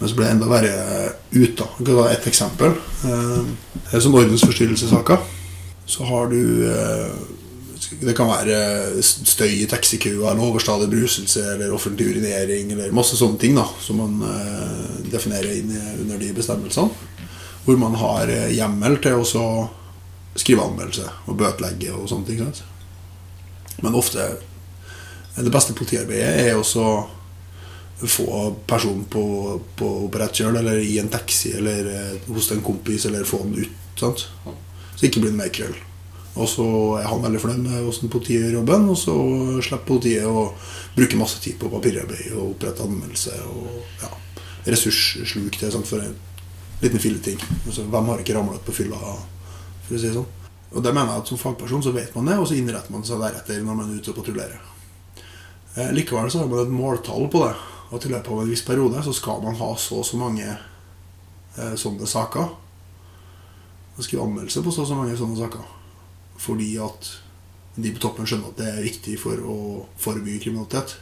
Men så blir det enda verre ut. da. Jeg kan ta et eksempel. Eh, som ordensforstyrrelsessaker. Så har du eh, Det kan være støy i taxikøer, eller overstadig bruselse, eller offentlig urinering, eller masse sånne ting da, som man definerer inn under de bestemmelsene. Hvor man har eh, hjemmel til å skrive anmeldelse og bøtelegge og sånne ting. Sant? Men ofte Det beste politiarbeidet er også å få personen på, på, på rett kjøl, eller i en taxi, eller eh, hos en kompis, eller få den ut. Sant? Så ikke blir det mer krøll. Og så er han veldig fornøyd med hvordan politiet gjør jobben, og så slipper politiet å bruke masse tid på papirarbeid og opprette anmeldelse og ja, ressurssluk til sant, for en liten filleting. Altså, hvem har ikke ramla ut på fylla, for å si det sånn? Og det mener jeg at Som fagperson så vet man det, og så innretter man seg deretter når man er ute og patruljerer. Eh, likevel så har man et måltall på det. At i løpet av en viss periode så skal man ha så og så mange eh, sånne saker. Man skriver anmeldelse på så og så mange sånne saker. Fordi at de på toppen skjønner at det er viktig for å forebygge kriminalitet.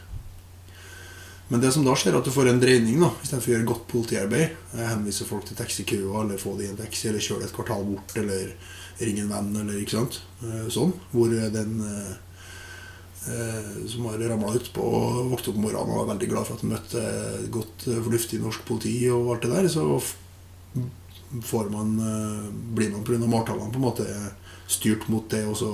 Men det som da skjer, er at du får en dreining. da Istedenfor å gjøre godt politiarbeid. eh, Henvise folk til taxikøer, eller få det i en taxi, eller kjøre det et kvartal bort, eller ringe en venn, eller ikke sant. Eh, Sånn. Hvor den eh, eh, som har ramla utpå og våknet opp om morgenen og var veldig glad for at han møtte godt, eh, fornuftig norsk politi og alt det der, så får man, eh, blir man pga. martallene på en måte styrt mot det og så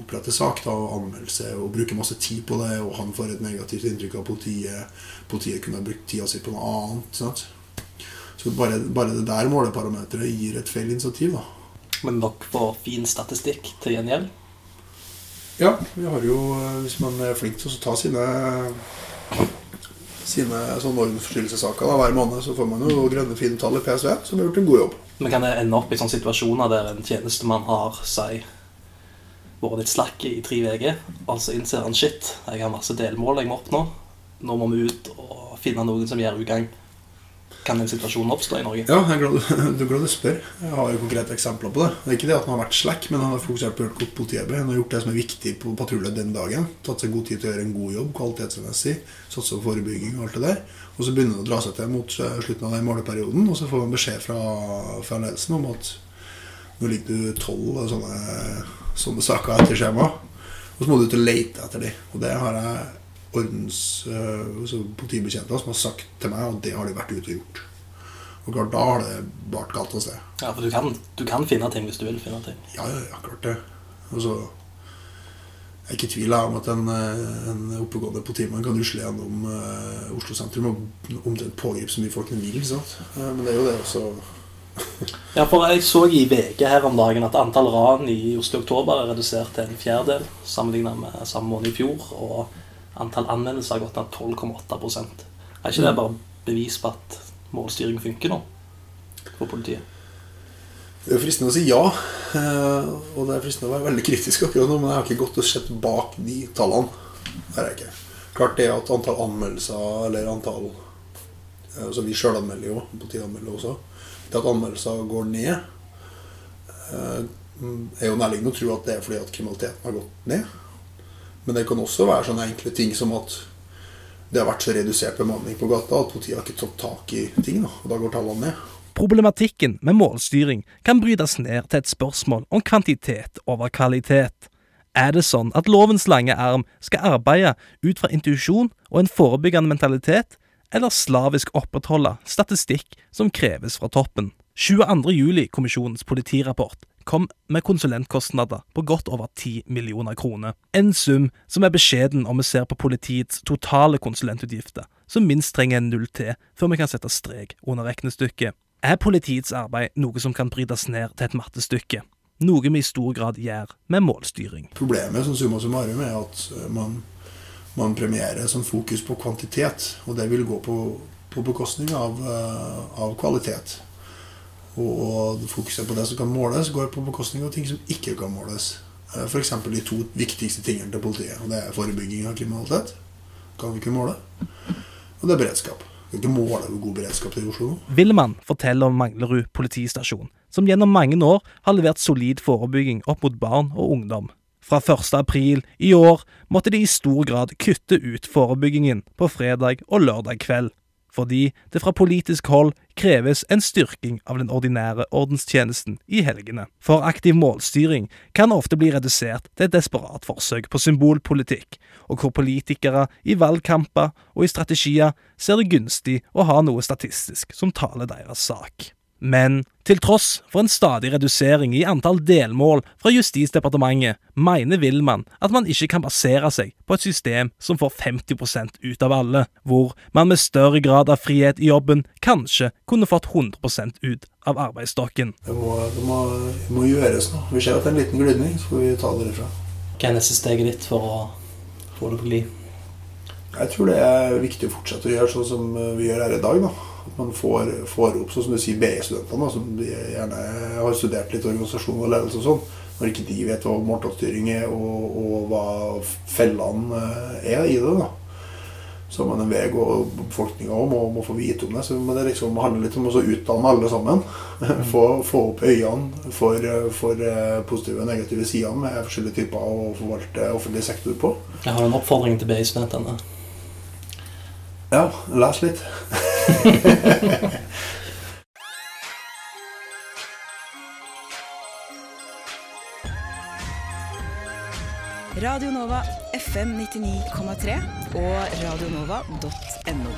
opprette sak da, og anmeldelse og bruke masse tid på det, og han får et negativt inntrykk av politiet. Politiet kunne ha brukt tida si på noe annet. Sant? Så bare, bare det der måleparameteret gir et feil initiativ. da. Men dere får fin statistikk til gjengjeld? Ja, vi har jo, eh, hvis man er flink til å ta sine sine sånn ordensforstyrrelsessaker hver måned, så får man jo grønne, fine tall i PSV, som har gjort en god jobb. Men kan det ende opp i sånne situasjoner der en tjenestemann har si, vært litt slakk i tre uker, Altså innser han shit, jeg har masse delmål jeg må oppnå. Nå må vi ut og finne noen som gjør ugagn. Kan den situasjonen oppstå i Norge? Ja, jeg er glad du, du, glad du spør. Jeg har jo konkrete eksempler på det. Det er ikke det at han har vært slekk, men han har fokusert på å gjøre godt politiarbeid. Han har gjort det som er viktig på patrulje den dagen. Tatt seg god tid til å gjøre en god jobb kvalitetsmessig. Satse på forebygging og alt det der. Og så begynner det å dra seg til mot eh, slutten av den måleperioden, og så får man beskjed fra, fra ledelsen om at nå ligger du tolv sånne saker etter skjema, og så må du ut og lete etter dem. Og det har jeg ordens, altså politibetjenter som har sagt til meg at det har de vært ute og gjort. Og klart, da har det bart galt av sted. Ja, for du kan, du kan finne ting hvis du vil finne ting. Ja, ja, klart det. så... jeg er ikke i tvil om at en, øh, en oppegående politimann kan rusle gjennom uh, Oslo sentrum og omtrent pågripe så mye folk han vil. Sant? Eh, Men det er jo det også Ja, for jeg så i VG her om dagen at antall ran i Oslo i oktober er redusert til en fjerdedel sammenlignet med samme måned i fjor, og antall anmeldelser har gått ned 12,8 Er ikke det bare bevis på at målstyring funker nå for politiet? Det er jo fristende å si ja, eh, og det er fristende å være veldig kritisk akkurat nå, men jeg har ikke gått og sett bak de tallene. Det er jeg ikke. Klart det at antall anmeldelser, eller antall Så Altså vi sjølanmelder jo, politiet anmelder også. Det at anmeldelser går ned, eh, er jo nærliggende å tro at det er fordi at kriminaliteten har gått ned. Men det kan også være sånne enkle ting som at det har vært så redusert bemanning på gata at politiet har ikke tatt tak i ting. Da, og da går tallene ned. Problematikken med målstyring kan brytes ned til et spørsmål om kvantitet over kvalitet. Er det sånn at lovens lange arm skal arbeide ut fra intuisjon og en forebyggende mentalitet, eller slavisk opprettholde statistikk som kreves fra toppen? 22. juli-kommisjonens politirapport kom med konsulentkostnader på godt over 10 millioner kroner. En sum som er beskjeden om vi ser på politiets totale konsulentutgifter, som minst trenger en null til før vi kan sette strek under regnestykket. Er politiets arbeid noe som kan brytes ned til et mattestykke? Noe vi i stor grad gjør med målstyring. Problemet som summa summarum er at eh, man, man premierer sånn fokus på kvantitet, og det vil gå på, på bekostning av, eh, av kvalitet. Og, og fokuset på det som kan måles, går på bekostning av ting som ikke kan måles. F.eks. de to viktigste tingene til politiet. og Det er forebygging av kriminalitet. Kan vi ikke måle. Og det er beredskap. Vi kan ikke måle hvor god beredskap det er i Oslo nå. Villmann forteller om Manglerud politistasjon, som gjennom mange år har levert solid forebygging opp mot barn og ungdom. Fra 1. april i år måtte de i stor grad kutte ut forebyggingen på fredag og lørdag kveld. fordi det fra politisk hold kreves en styrking av den ordinære ordenstjenesten i helgene. For aktiv målstyring kan ofte bli redusert til et desperat forsøk på symbolpolitikk, og hvor politikere i valgkamper og i strategier ser det gunstig å ha noe statistisk som taler deres sak. Men til tross for en stadig redusering i antall delmål fra Justisdepartementet, mener Wilman at man ikke kan basere seg på et system som får 50 ut av alle, hvor man med større grad av frihet i jobben kanskje kunne fått 100% ut av arbeidsstokken. Det må, det må, det må gjøres noe. Vi ser at det er en liten glidning, så får vi ta det derfra. Hva er neste steget ditt for å få det på glid? Jeg tror det er viktig å fortsette å gjøre sånn som vi gjør her i dag. da. At man får, får opp sånn som du sier BI-studentene, som de gjerne har studert litt organisasjon og ledelse og sånn. Når ikke de vet hva måltallsstyring er og, og hva fellene er i det. da. Så har man en vei og befolkninga òg må, må, få vite om det. Så det liksom handler litt om å utdanne alle sammen. [laughs] Få, få opp øynene for, for positive og negative sider med forskjellige typer å forvalte offentlig sektor på. Jeg har en oppfordring til BI-studentene. Ja, les litt. [laughs] Radio Nova FM 99,3 og radionova.no.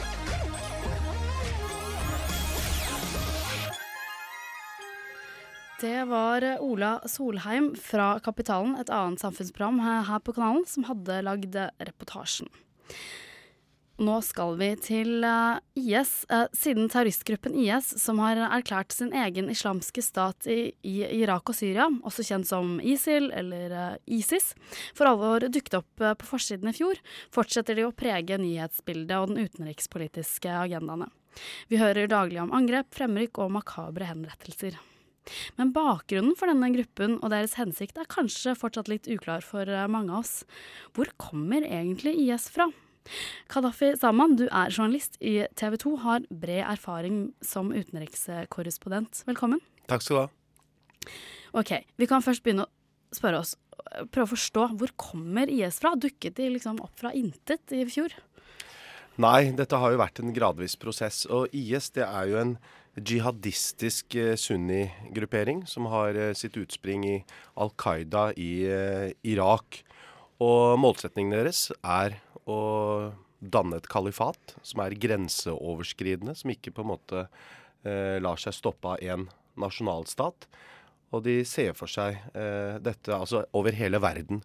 Det var Ola Solheim fra Kapitalen, et annet samfunnsprogram her på kanalen, som hadde lagd reportasjen. Nå skal vi til uh, IS, uh, siden terroristgruppen IS, som har erklært sin egen islamske stat i, Irak og Syria, også kjent som ISIL eller uh, ISIS, for alvor dukket opp på forsiden i fjor, fortsetter de å prege nyhetsbildet og den utenrikspolitiske agendaene. Vi hører daglig om angrep, fremrykk og makabre henrettelser. Men bakgrunnen for denne gruppen og deres hensikt er kanskje fortsatt litt uklar for mange av oss. Hvor kommer egentlig IS fra? Kadafi Saman, du er journalist i TV 2, har bred erfaring som utenrikskorrespondent. Velkommen. Takk skal du ha. Ok, Vi kan først begynne å spørre oss, prøve å forstå hvor kommer IS fra? Dukket de liksom opp fra intet i fjor? Nei, dette har jo vært en gradvis prosess. Og IS det er jo en jihadistisk sunni-gruppering som har sitt utspring i Al Qaida i Irak. Og målsetningen deres er å danne et kalifat som er grenseoverskridende, som ikke på en måte eh, lar seg stoppe av én nasjonalstat. Og de ser for seg eh, dette altså over hele verden.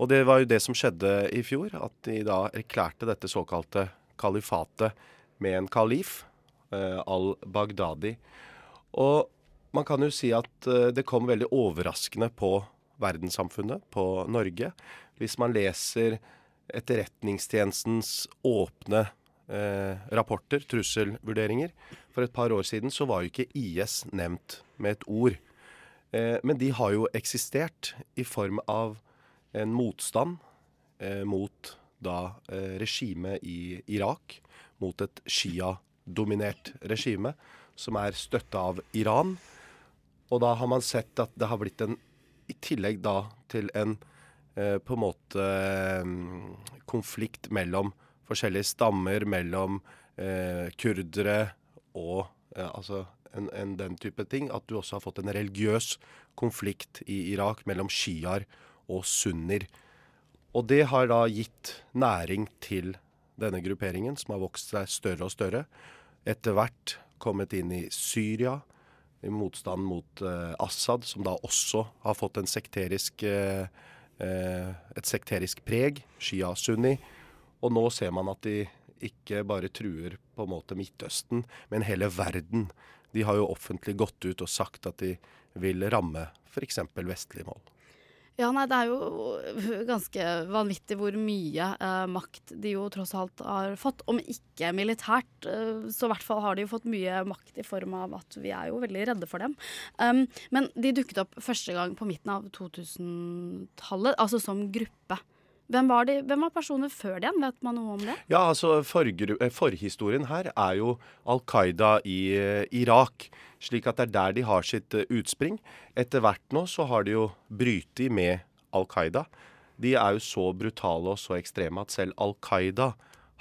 Og det var jo det som skjedde i fjor, at de da erklærte dette såkalte kalifatet med en kalif, eh, al-Baghdadi. Og man kan jo si at eh, det kom veldig overraskende på verdenssamfunnet, på Norge. Hvis man leser Etterretningstjenestens åpne eh, rapporter, trusselvurderinger. For et par år siden så var jo ikke IS nevnt med et ord. Eh, men de har jo eksistert i form av en motstand eh, mot da eh, regimet i Irak. Mot et Shia-dominert regime som er støtta av Iran. Og da har man sett at det har blitt en I tillegg da til en på en måte mm, konflikt mellom forskjellige stammer, mellom eh, kurdere og eh, altså en, en, den type ting. At du også har fått en religiøs konflikt i Irak mellom sjiaer og sunnier. Og det har da gitt næring til denne grupperingen, som har vokst seg større og større. Etter hvert kommet inn i Syria, i motstand mot eh, Assad, som da også har fått en sekterisk eh, Eh, et sekterisk preg, Shia-Sunni. Og nå ser man at de ikke bare truer på en måte Midtøsten, men hele verden. De har jo offentlig gått ut og sagt at de vil ramme f.eks. vestlige mål. Ja, nei, det er jo ganske vanvittig hvor mye eh, makt de jo tross alt har fått. Om ikke militært, eh, så i hvert fall har de jo fått mye makt i form av at vi er jo veldig redde for dem. Um, men de dukket opp første gang på midten av 2000-tallet, altså som gruppe. Hvem var, de, hvem var personer før den? Vet man noe om det? Ja, altså eh, Forhistorien her er jo Al Qaida i uh, Irak slik at det er der de har sitt uh, utspring. Etter hvert nå så har de jo brytet med Al Qaida. De er jo så brutale og så ekstreme at selv Al Qaida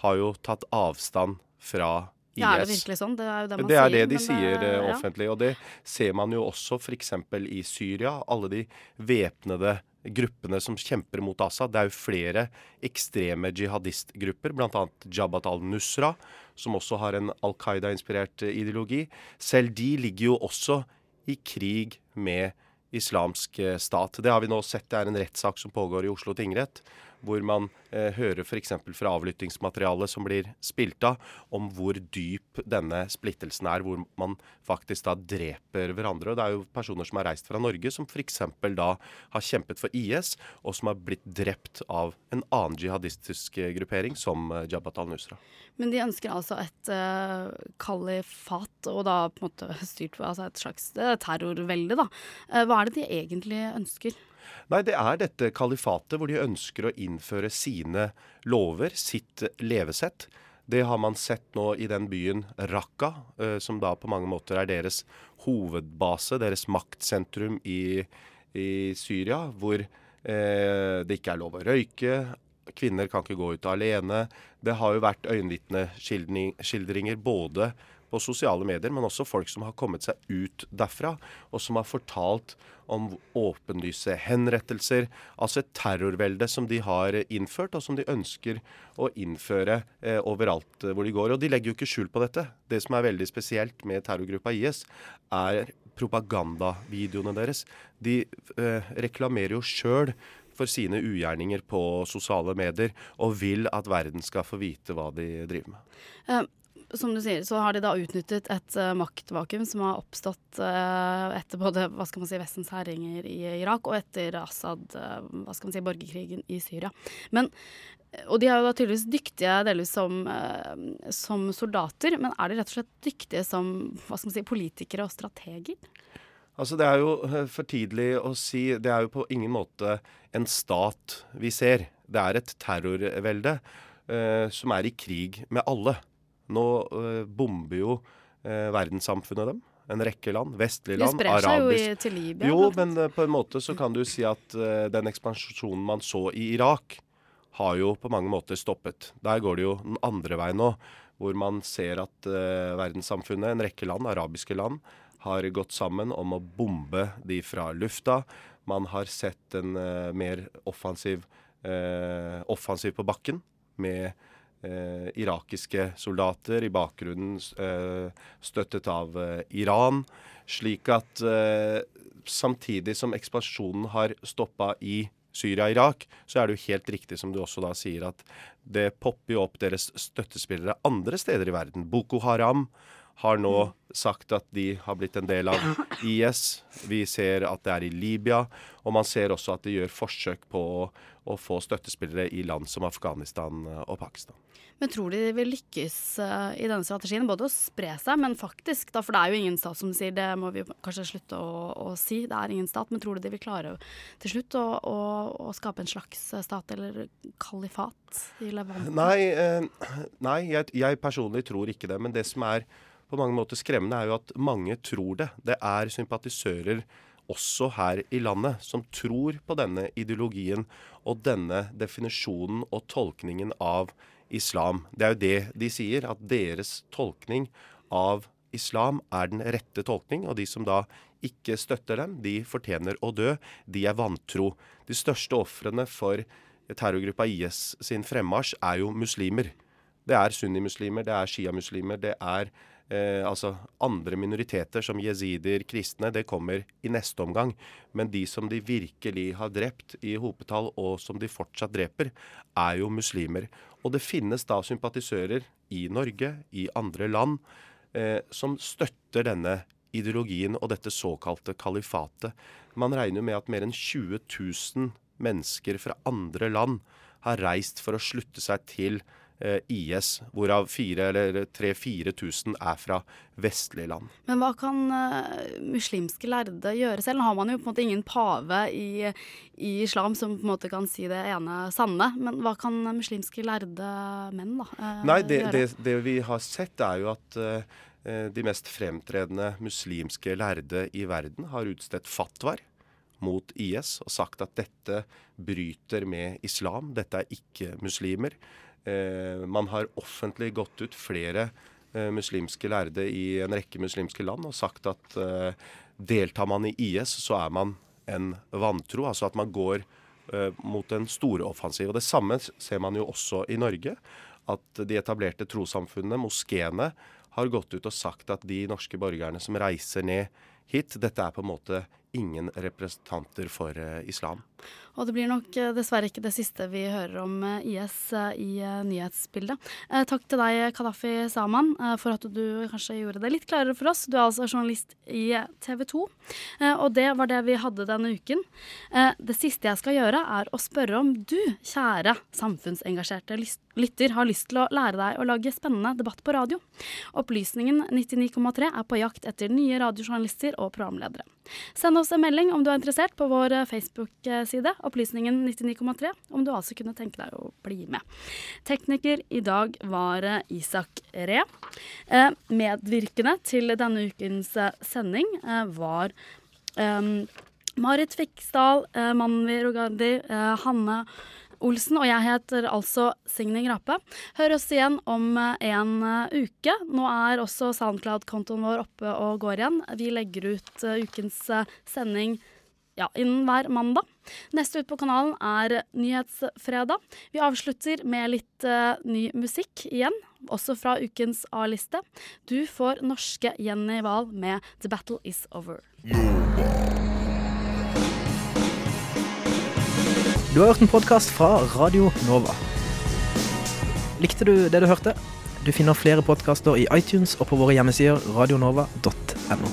har jo tatt avstand fra Ja, er det virkelig sånn? Det er jo det man det er sier. det de sier det- eh, ja. offentlig. Og det ser man jo også f.eks. i Syria. Alle de væpnede gruppene som kjemper mot Assad. Det er jo flere ekstreme jihadistgrupper, bl.a. Jabhat al-Nusra, som også har en Al Qaida-inspirert eh, ideologi. Selv de ligger jo også i krig med islamsk eh, stat. Det har vi nå sett. Det er en rettssak som pågår i Oslo tingrett. Hvor man eh, hører f.eks. fra avlyttingsmaterialet som blir spilt av, om hvor dyp denne splittelsen er. Hvor man faktisk da dreper hverandre. Og det er jo personer som har reist fra Norge, som f.eks. da har kjempet for IS, og som har blitt drept av en annen jihadistisk eh, gruppering, som eh, Jabhat al-Nusra. Men de ønsker altså et uh, kalifat, og da på en måte styrt altså et slags terrorvelde, da. Hva er det de egentlig ønsker? Nei, det er dette kalifatet hvor de ønsker å innføre sine lover, sitt levesett. Det har man sett nå i den byen Raqqa, eh, som da på mange måter er deres hovedbase, deres maktsentrum i, i Syria, hvor eh, det ikke er lov å røyke. Kvinner kan ikke gå ut alene. Det har jo vært øyenvitneskildringer både på sosiale medier, men også folk som har kommet seg ut derfra, og som har fortalt om åpenlyse henrettelser. Altså et terrorvelde som de har innført, og som de ønsker å innføre eh, overalt eh, hvor de går. Og de legger jo ikke skjul på dette. Det som er veldig spesielt med terrorgruppa IS, er propagandavideoene deres. De eh, reklamerer jo sjøl for sine ugjerninger på sosiale medier, og vil at verden skal få vite hva de driver med. Som du sier, så har de da utnyttet et uh, maktvakuum som har oppstått uh, etter både hva skal man si, Vestens herringer i Irak og etter Assad, uh, hva skal man si, borgerkrigen i Syria. Men, og de er jo da tydeligvis dyktige delvis som, som soldater, men er de rett og slett dyktige som hva skal man si, politikere og strateger? Altså Det er jo for tidlig å si. Det er jo på ingen måte en stat vi ser. Det er et terrorvelde som er i krig med alle. Nå eh, bomber jo eh, verdenssamfunnet dem. En rekke land. Vestlige land, arabisk land. sprer seg jo i- til Libya, Jo, men eh, på en måte så kan du si at den ekspansjonen man så i Irak, har jo på mange måter stoppet. Der går det jo den andre veien nå, hvor man ser at verdenssamfunnet, en rekke land, arabiske land, har gått sammen om å bombe de fra lufta. Man har sett en mer offensiv, offensiv på bakken med eh, irakiske soldater i bakgrunnen eh, støttet av eh, Iran. Slik at eh, samtidig som ekspansjonen har stoppa i Syria og Irak, så er det jo helt riktig som du også da sier, at det popper jo opp deres støttespillere andre steder i verden. Boko Haram har nå sagt at de har blitt en del av IS. Vi ser at det er i Libya, og man ser også at de gjør forsøk på å, å få støttespillere i land som Afghanistan eh, og Pakistan. Men tror de de vil lykkes eh, i denne strategien, både å spre seg, men faktisk, da, for det er jo ingen stat som sier, det må vi kanskje slutte å, å si, det er ingen stat, men tror du de vil klare til slutt å, å, å skape en slags stat eller kalifat i Levant? Nei, eh, nei jeg, jeg personlig tror ikke det. Men det som er på mange måter skremmende, er jo at mange tror det. Det er sympatisører også her i landet som tror på denne ideologien og denne definisjonen og tolkningen av islam. Det er jo det de sier, at deres tolkning av islam er den rette tolkning, og de som da ikke støtter dem, de fortjener å dø. De er vantro. De største ofrene for terrorgruppa IS sin fremmarsj er jo muslimer. Det er sunnimuslimer, det er sjiamuslimer, det er eh, altså andre minoriteter som jesider, kristne. Det kommer i neste omgang. Men de som de virkelig har drept i hopetall, og som de fortsatt dreper, er jo muslimer. Og det finnes da sympatisører i Norge, i andre land, eh, som støtter denne ideologien og dette såkalte kalifatet. Man regner med at mer enn 20 000 mennesker fra andre land har reist for å slutte seg til IS, hvorav 3000-4000 er fra vestlige land. Men hva kan eh, muslimske lærde gjøre selv? Nå har man jo på en måte ingen pave i, i islam som på en måte kan si det ene sanne, men hva kan muslimske lærde menn da eh, Nei, det, gjøre? det, det vi har sett, er jo at eh, de mest fremtredende muslimske lærde i verden har utstedt fatwaer mot IS og sagt at dette bryter med islam. Dette er ikke muslimer. Eh, man har offentlig gått ut flere eh, muslimske lærde i en rekke muslimske land og sagt at eh, deltar man i IS, så er man en vantro. Altså at man går mot en storoffensiv. Og det samme ser man jo også i Norge. At de etablerte trossamfunnene, moskeene, har gått ut og sagt at de norske borgerne som reiser ned hit, dette er på en måte ingen representanter for islam. Og det blir nok eh, dessverre ikke det siste vi hører om IS eh, i eh, nyhetsbildet. Takk til deg, Kadafi Saman, for at du kanskje gjorde det litt klarere for oss. Du er altså journalist i TV 2. Eh, og det var det vi hadde denne uken. Det siste jeg skal gjøre, er å spørre om du, kjære samfunnsengasjerte lytter, har lyst til å lære deg å lage spennende debatt på radio. Opplysningen 99,3 er på jakt etter nye radiojournalister og programledere. Send oss en melding om du er interessert på vår eh, Facebook-side, Opplysningen 99,3, om du altså kunne tenke deg å bli med. Tekniker i dag var eh, Isak Ree. Eh, medvirkende til denne ukens eh, sending var Marit Fiksdal, Manvi Rogardi, eh, Hanne Olsen, og jeg heter altså Signe Grape. Hør oss igjen om en uke. Nå er også Soundcloud-kontoen vår oppe og går igjen. Vi legger ut ukens sending ja, innen hver mandag. Neste ut på kanalen er Nyhetsfredag. Vi avslutter med litt uh, ny musikk igjen, også fra ukens A-liste. Du får norske Jenny Wahl med 'The Battle Is Over'. Du har hørt en podkast fra Radio Nova. Likte du det du hørte? Du finner flere podkaster i iTunes og på våre hjemmesider radionova.no.